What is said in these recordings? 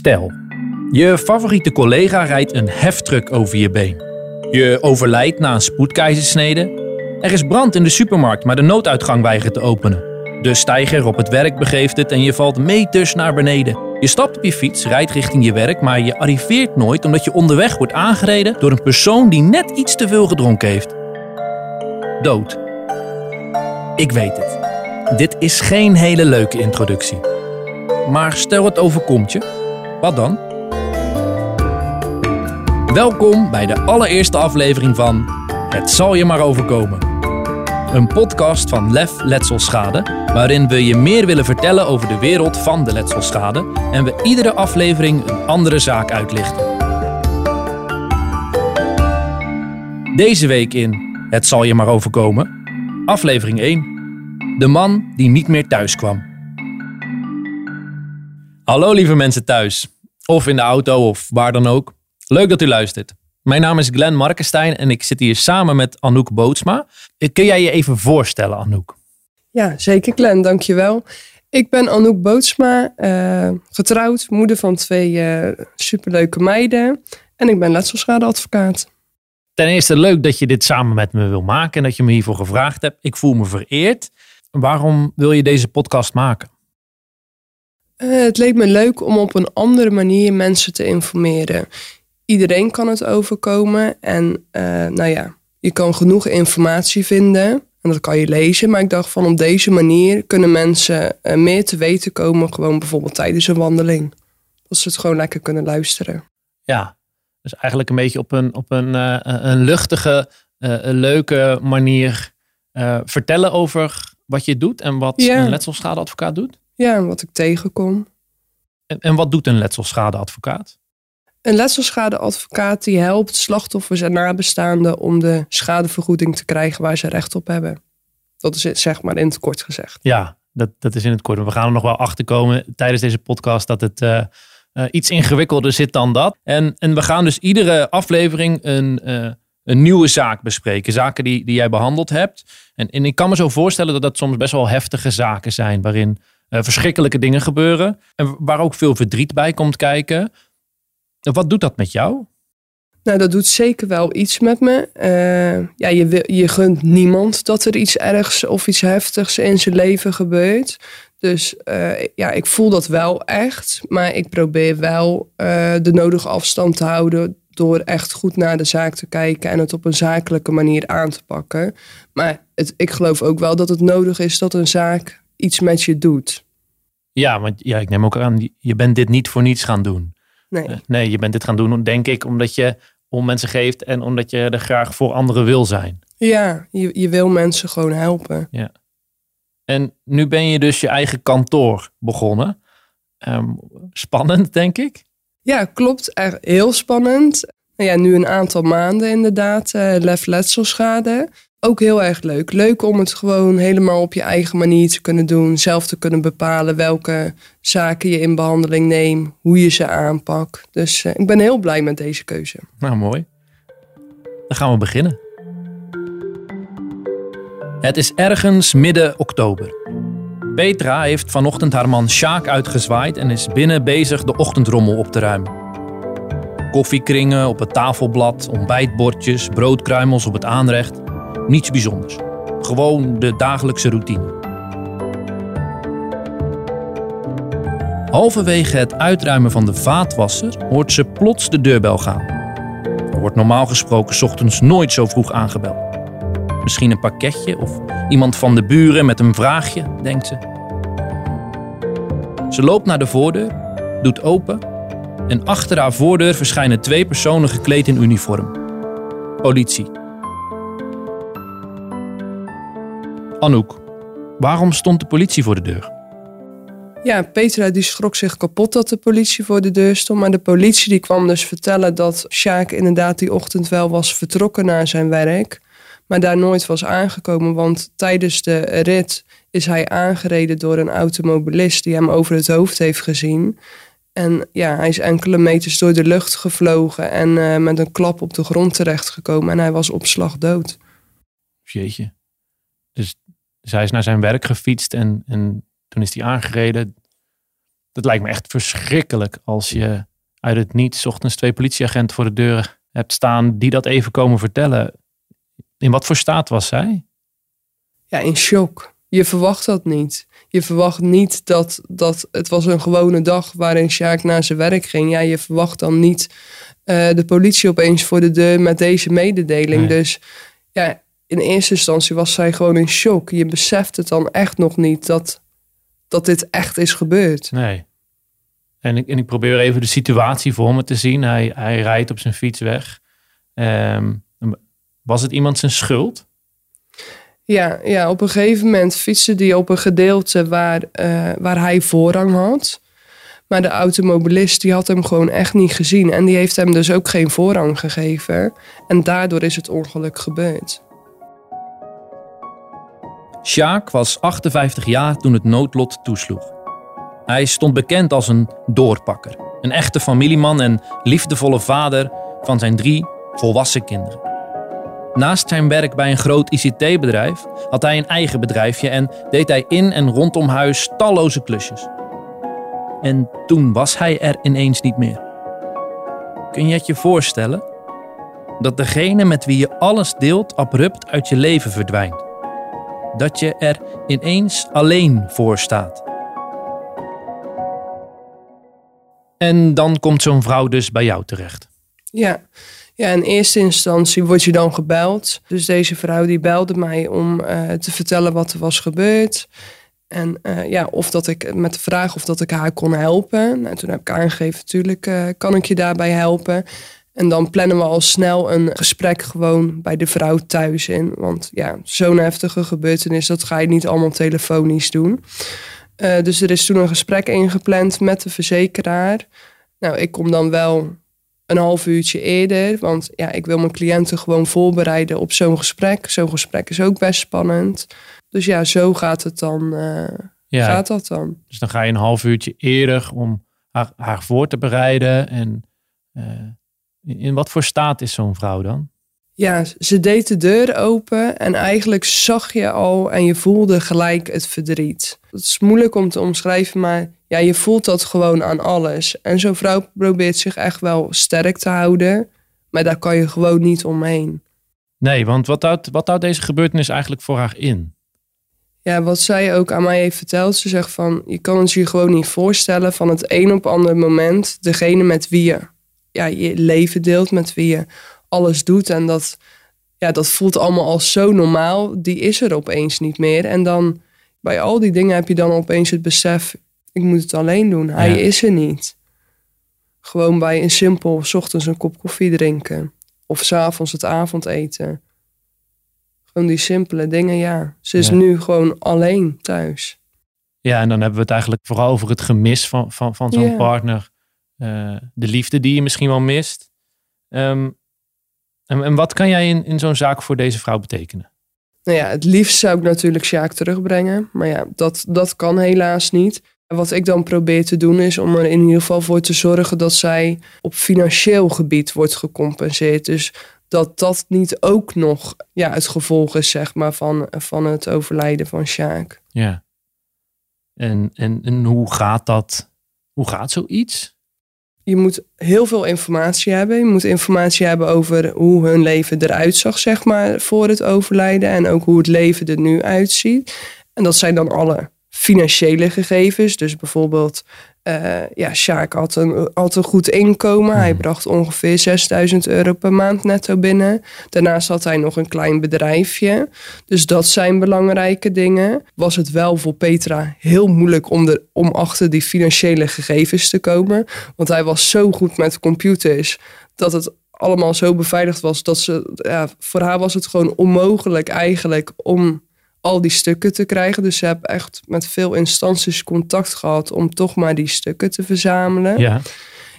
Stel, je favoriete collega rijdt een heftruck over je been. Je overlijdt na een spoedkeizersnede. Er is brand in de supermarkt, maar de nooduitgang weigert te openen. De steiger op het werk begeeft het en je valt meters naar beneden. Je stapt op je fiets, rijdt richting je werk, maar je arriveert nooit omdat je onderweg wordt aangereden door een persoon die net iets te veel gedronken heeft. Dood. Ik weet het. Dit is geen hele leuke introductie. Maar stel het overkomt je, wat dan? Welkom bij de allereerste aflevering van Het zal je maar overkomen. Een podcast van Lef Letselschade, waarin we je meer willen vertellen over de wereld van de letselschade en we iedere aflevering een andere zaak uitlichten. Deze week in Het zal je maar overkomen, aflevering 1. De man die niet meer thuis kwam. Hallo lieve mensen thuis, of in de auto of waar dan ook. Leuk dat u luistert. Mijn naam is Glenn Markenstein en ik zit hier samen met Anouk Bootsma. Kun jij je even voorstellen, Anouk? Ja, zeker Glenn, dankjewel. Ik ben Anouk Bootsma, uh, getrouwd, moeder van twee uh, superleuke meiden. En ik ben letselschadeadvocaat. Ten eerste leuk dat je dit samen met me wil maken en dat je me hiervoor gevraagd hebt. Ik voel me vereerd. Waarom wil je deze podcast maken? Uh, het leek me leuk om op een andere manier mensen te informeren. Iedereen kan het overkomen en uh, nou ja, je kan genoeg informatie vinden en dat kan je lezen. Maar ik dacht van op deze manier kunnen mensen uh, meer te weten komen, gewoon bijvoorbeeld tijdens een wandeling. Dat ze het gewoon lekker kunnen luisteren. Ja, dus eigenlijk een beetje op een, op een, een luchtige, leuke manier vertellen over wat je doet en wat een letselschadeadvocaat doet? Ja, en wat ik tegenkom. En, en wat doet een letselschadeadvocaat? Een letselschadeadvocaat die helpt slachtoffers en nabestaanden om de schadevergoeding te krijgen waar ze recht op hebben. Dat is het, zeg maar in het kort gezegd. Ja, dat, dat is in het kort. We gaan er nog wel achter komen tijdens deze podcast dat het uh, uh, iets ingewikkelder zit dan dat. En, en we gaan dus iedere aflevering een, uh, een nieuwe zaak bespreken. Zaken die, die jij behandeld hebt. En, en ik kan me zo voorstellen dat dat soms best wel heftige zaken zijn. Waarin verschrikkelijke dingen gebeuren. En waar ook veel verdriet bij komt kijken. Wat doet dat met jou? Nou, dat doet zeker wel iets met me. Uh, ja, je, je gunt niemand dat er iets ergs of iets heftigs in zijn leven gebeurt. Dus uh, ja, ik voel dat wel echt. Maar ik probeer wel de nodige afstand te houden door echt goed naar de zaak te kijken en het op een zakelijke manier aan te pakken. Maar het, ik geloof ook wel dat het nodig is dat een zaak iets met je doet. Ja, want ja, ik neem ook aan, je bent dit niet voor niets gaan doen. Nee. Uh, nee, je bent dit gaan doen, denk ik, omdat je om mensen geeft en omdat je er graag voor anderen wil zijn. Ja, je, je wil mensen gewoon helpen. Ja. En nu ben je dus je eigen kantoor begonnen. Um, spannend, denk ik. Ja, klopt. Er, heel spannend. Nou ja, nu een aantal maanden inderdaad. Uh, lef letselschade. Ook heel erg leuk. Leuk om het gewoon helemaal op je eigen manier te kunnen doen. Zelf te kunnen bepalen welke zaken je in behandeling neemt. Hoe je ze aanpakt. Dus uh, ik ben heel blij met deze keuze. Nou, mooi. Dan gaan we beginnen. Het is ergens midden oktober. Petra heeft vanochtend haar man Sjaak uitgezwaaid en is binnen bezig de ochtendrommel op te ruimen. Koffiekringen op het tafelblad, ontbijtbordjes, broodkruimels op het aanrecht. Niets bijzonders. Gewoon de dagelijkse routine. Halverwege het uitruimen van de vaatwasser hoort ze plots de deurbel gaan. Er wordt normaal gesproken ochtends nooit zo vroeg aangebeld. Misschien een pakketje of iemand van de buren met een vraagje, denkt ze. Ze loopt naar de voordeur, doet open en achter haar voordeur verschijnen twee personen gekleed in uniform. Politie. Anouk, waarom stond de politie voor de deur? Ja, Petra die schrok zich kapot dat de politie voor de deur stond. Maar de politie die kwam dus vertellen dat Sjaak inderdaad die ochtend wel was vertrokken naar zijn werk. Maar daar nooit was aangekomen, want tijdens de rit is hij aangereden door een automobilist die hem over het hoofd heeft gezien. En ja, hij is enkele meters door de lucht gevlogen en uh, met een klap op de grond terechtgekomen. En hij was op slag dood. Jeetje. Dus, dus hij is naar zijn werk gefietst en, en toen is hij aangereden. het lijkt me echt verschrikkelijk als je uit het niets ochtends twee politieagenten voor de deur hebt staan die dat even komen vertellen. In wat voor staat was zij? Ja, in shock. Je verwacht dat niet. Je verwacht niet dat, dat het was een gewone dag waarin Sjaak naar zijn werk ging. Ja, je verwacht dan niet uh, de politie opeens voor de deur met deze mededeling. Dus ja, in eerste instantie was zij gewoon in shock. Je beseft het dan echt nog niet dat, dat dit echt is gebeurd. Nee. En ik, en ik probeer even de situatie voor me te zien. Hij, hij rijdt op zijn fiets weg. Ehm, was het iemand zijn schuld? Ja, ja, op een gegeven moment fietste hij op een gedeelte waar, uh, waar hij voorrang had. Maar de automobilist die had hem gewoon echt niet gezien. En die heeft hem dus ook geen voorrang gegeven. En daardoor is het ongeluk gebeurd. Sjaak was 58 jaar toen het noodlot toesloeg. Hij stond bekend als een doorpakker. Een echte familieman en liefdevolle vader van zijn drie volwassen kinderen. Naast zijn werk bij een groot ICT-bedrijf had hij een eigen bedrijfje en deed hij in en rondom huis talloze klusjes. En toen was hij er ineens niet meer. Kun je het je voorstellen? Dat degene met wie je alles deelt abrupt uit je leven verdwijnt. Dat je er ineens alleen voor staat. En dan komt zo'n vrouw dus bij jou terecht. Ja. Ja, in eerste instantie word je dan gebeld. Dus deze vrouw die belde mij om uh, te vertellen wat er was gebeurd. En uh, ja, of dat ik met de vraag of dat ik haar kon helpen. Nou, toen heb ik aangegeven, natuurlijk uh, kan ik je daarbij helpen. En dan plannen we al snel een gesprek gewoon bij de vrouw thuis in. Want ja, zo'n heftige gebeurtenis, dat ga je niet allemaal telefonisch doen. Dus er is toen een gesprek ingepland met de verzekeraar. Nou, ik kom dan wel een half uurtje eerder. Want ja, ik wil mijn cliënten gewoon voorbereiden op zo'n gesprek. Zo'n gesprek is ook best spannend. Dus ja, zo gaat het dan. Uh, ja, gaat dat dan. Dus dan ga je een half uurtje eerder om haar, haar voor te bereiden. En uh, in wat voor staat is zo'n vrouw dan? Ja, ze deed de deur open en eigenlijk zag je al en je voelde gelijk het verdriet. Het is moeilijk om te omschrijven, maar ja, je voelt dat gewoon aan alles. En zo'n vrouw probeert zich echt wel sterk te houden, maar daar kan je gewoon niet omheen. Nee, want wat houdt, wat houdt deze gebeurtenis eigenlijk voor haar in? Ja, wat zij ook aan mij heeft verteld, ze zegt van, je kan het je gewoon niet voorstellen van het een op ander moment, degene met wie je ja, je leven deelt, met wie je alles doet en dat, ja, dat voelt allemaal als zo normaal, die is er opeens niet meer. En dan bij al die dingen heb je dan opeens het besef, ik moet het alleen doen. Hij is er niet. Gewoon bij een simpel, s ochtends een kop koffie drinken. Of s'avonds het avondeten. Gewoon die simpele dingen, ja. Ze is nu gewoon alleen thuis. Ja, en dan hebben we het eigenlijk vooral over het gemis van, van, van zo'n partner. Uh, de liefde die je misschien wel mist. Um, en, en wat kan jij in, in zo'n zaak voor deze vrouw betekenen? Nou ja, het liefst zou ik natuurlijk Sjaak terugbrengen. Maar ja, dat, dat kan helaas niet. Wat ik dan probeer te doen is om er in ieder geval voor te zorgen dat zij op financieel gebied wordt gecompenseerd. Dus dat dat niet ook nog ja, het gevolg is zeg maar, van, van het overlijden van Sjaak. Ja. En, en, en hoe gaat dat? Hoe gaat zoiets? je moet heel veel informatie hebben. Je moet informatie hebben over hoe hun leven eruit zag, zeg maar, voor het overlijden. En ook hoe het leven er nu uitziet. En dat zijn dan alle financiële gegevens. Dus bijvoorbeeld uh, ja, Sjaak had een, had een goed inkomen. Hij hmm. bracht ongeveer 6000 euro per maand netto binnen. Daarnaast had hij nog een klein bedrijfje. Dus dat zijn belangrijke dingen. Was het wel voor Petra heel moeilijk om, de, om achter die financiële gegevens te komen. Want hij was zo goed met computers dat het allemaal zo beveiligd was dat ze, ja, voor haar was het gewoon onmogelijk eigenlijk om al die stukken te krijgen. Dus ze hebben echt met veel instanties contact gehad om toch maar die stukken te verzamelen. Ja.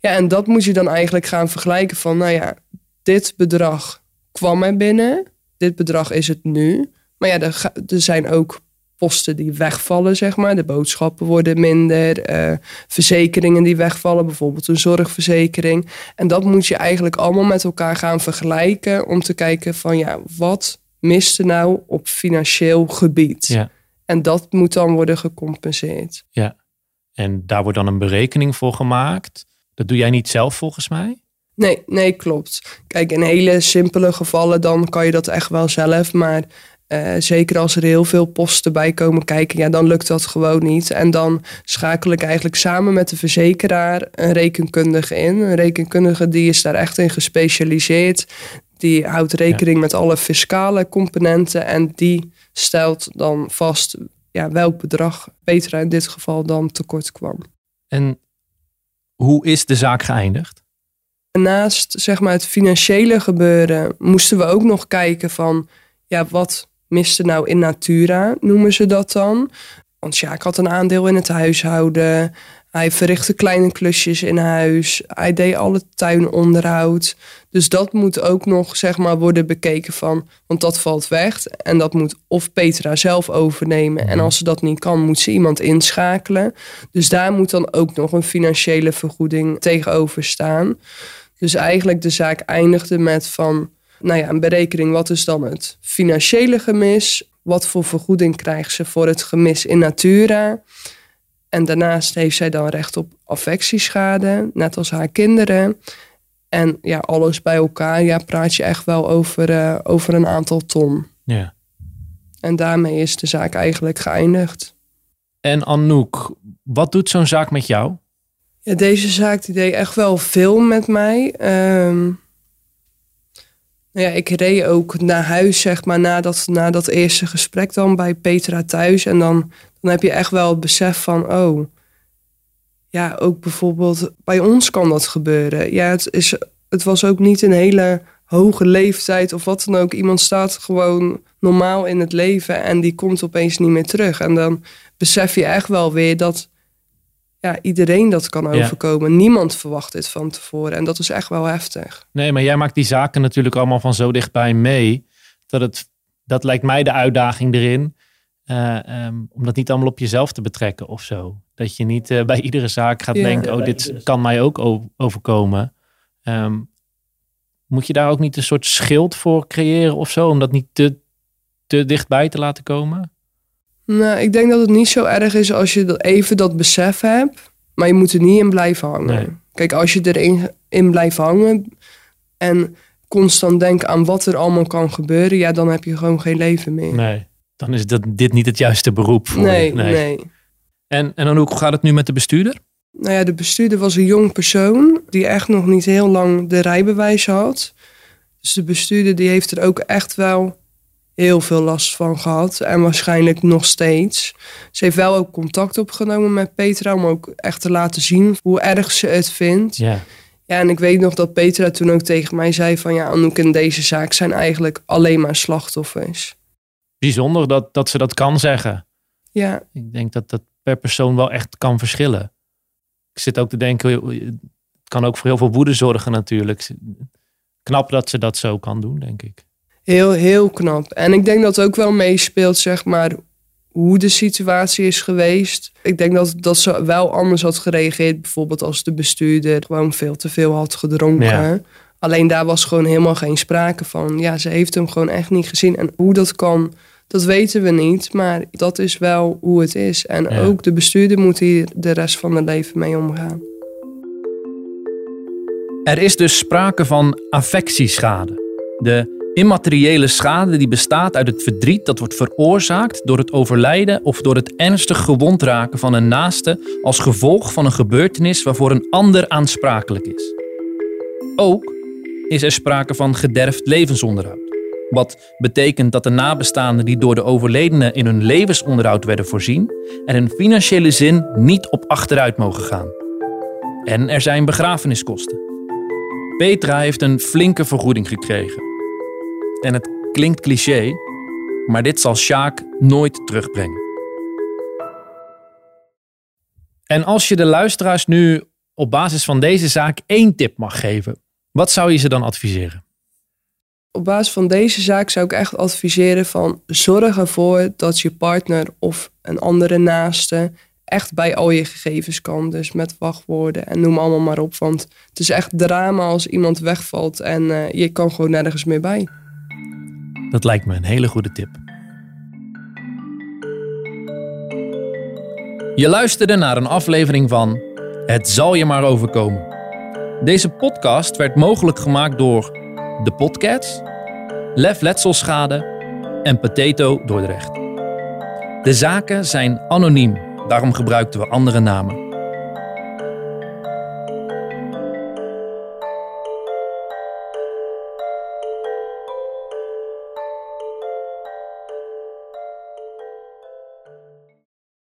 Ja, en dat moet je dan eigenlijk gaan vergelijken van, nou ja, dit bedrag kwam er binnen, dit bedrag is het nu. Maar ja, er, er zijn ook posten die wegvallen, zeg maar. De boodschappen worden minder, uh, verzekeringen die wegvallen, bijvoorbeeld een zorgverzekering. En dat moet je eigenlijk allemaal met elkaar gaan vergelijken om te kijken van, ja, wat miste nou op financieel gebied. Ja. En dat moet dan worden gecompenseerd. Ja. En daar wordt dan een berekening voor gemaakt. Dat doe jij niet zelf volgens mij? Nee, nee, klopt. Kijk, in hele simpele gevallen dan kan je dat echt wel zelf. Maar uh, zeker als er heel veel posten bij komen kijken, ja, dan lukt dat gewoon niet. En dan schakel ik eigenlijk samen met de verzekeraar een rekenkundige in. Een rekenkundige die is daar echt in gespecialiseerd. Die houdt rekening met alle fiscale componenten en die stelt dan vast ja, welk bedrag Petra in dit geval dan tekort kwam. En hoe is de zaak geëindigd? Naast zeg maar, het financiële gebeuren moesten we ook nog kijken van ja, wat miste nou in natura, noemen ze dat dan. Want Sjaak had een aandeel in het huishouden. Hij verrichtte kleine klusjes in huis. Hij deed alle tuinonderhoud. Dus dat moet ook nog zeg maar, worden bekeken van, want dat valt weg. En dat moet of Petra zelf overnemen. En als ze dat niet kan, moet ze iemand inschakelen. Dus daar moet dan ook nog een financiële vergoeding tegenover staan. Dus eigenlijk de zaak eindigde met van, nou ja, een berekening. Wat is dan het financiële gemis? Wat voor vergoeding krijgt ze voor het gemis in natura? En daarnaast heeft zij dan recht op affectieschade, net als haar kinderen. En ja, alles bij elkaar, ja, praat je echt wel over, uh, over een aantal ton. Ja. En daarmee is de zaak eigenlijk geëindigd. En Anouk, wat doet zo'n zaak met jou? Ja, deze zaak die deed echt wel veel met mij. Um, ja, ik reed ook naar huis, zeg maar, na dat, na dat eerste gesprek dan bij Petra thuis. En dan, dan heb je echt wel het besef van, oh, ja, ook bijvoorbeeld bij ons kan dat gebeuren. Ja, het, is, het was ook niet een hele hoge leeftijd of wat dan ook. Iemand staat gewoon normaal in het leven en die komt opeens niet meer terug. En dan besef je echt wel weer dat ja, iedereen dat kan overkomen. Niemand verwacht dit van tevoren. En dat is echt wel heftig. Nee, maar jij maakt die zaken natuurlijk allemaal van zo dichtbij mee. Dat, het, dat lijkt mij de uitdaging erin. Uh, om dat niet allemaal op jezelf te betrekken of zo. Dat je niet uh, bij iedere zaak gaat denken, oh, dit kan mij ook overkomen. Um, moet je daar ook niet een soort schild voor creëren of zo? Om dat niet te, te dichtbij te laten komen? Nou, ik denk dat het niet zo erg is als je even dat besef hebt. Maar je moet er niet in blijven hangen. Kijk, als je erin in blijft hangen en constant denkt aan wat er allemaal kan gebeuren, ja, dan heb je gewoon geen leven meer. Nee, dan is dat, dit niet het juiste beroep voor nee, je. Nee, nee. En, en dan hoe gaat het nu met de bestuurder? Nou ja, de bestuurder was een jong persoon die echt nog niet heel lang de rijbewijs had. Dus de bestuurder die heeft er ook echt wel heel veel last van gehad. En waarschijnlijk nog steeds. Ze heeft wel ook contact opgenomen met Petra om ook echt te laten zien hoe erg ze het vindt. Ja. Ja, en ik weet nog dat Petra toen ook tegen mij zei van ja, Anouk in deze zaak zijn eigenlijk alleen maar slachtoffers. Bijzonder dat, dat ze dat kan zeggen. Ja. Ik denk dat dat per persoon wel echt kan verschillen. Ik zit ook te denken, het kan ook voor heel veel woede zorgen natuurlijk. Knap dat ze dat zo kan doen, denk ik heel, heel knap. En ik denk dat het ook wel meespeelt, zeg maar, hoe de situatie is geweest. Ik denk dat, dat ze wel anders had gereageerd, bijvoorbeeld als de bestuurder gewoon veel te veel had gedronken. Alleen daar was gewoon helemaal geen sprake van. Ja, ze heeft hem gewoon echt niet gezien. En hoe dat kan, dat weten we niet. Maar dat is wel hoe het is. En ook de bestuurder moet hier de rest van het leven mee omgaan. Er is dus sprake van affectieschade. De Immateriële schade die bestaat uit het verdriet dat wordt veroorzaakt door het overlijden of door het ernstig gewond raken van een naaste als gevolg van een gebeurtenis waarvoor een ander aansprakelijk is. Ook is er sprake van gederfd levensonderhoud. Wat betekent dat de nabestaanden die door de overledene in hun levensonderhoud werden voorzien, er in financiële zin niet op achteruit mogen gaan. En er zijn begrafeniskosten. Petra heeft een flinke vergoeding gekregen en het klinkt cliché, maar dit zal Sjaak nooit terugbrengen. En als je de luisteraars nu op basis van deze zaak één tip mag geven, wat zou je ze dan adviseren? Op basis van deze zaak zou ik echt adviseren van zorg ervoor dat je partner of een andere naaste echt bij al je gegevens kan. Dus met wachtwoorden en noem allemaal maar op. Want het is echt drama als iemand wegvalt en uh, je kan gewoon nergens meer bij. Dat lijkt me een hele goede tip. Je luisterde naar een aflevering van Het zal je maar overkomen. Deze podcast werd mogelijk gemaakt door De Podcasts, Lef Letselschade en Potato Dordrecht. De zaken zijn anoniem, daarom gebruikten we andere namen.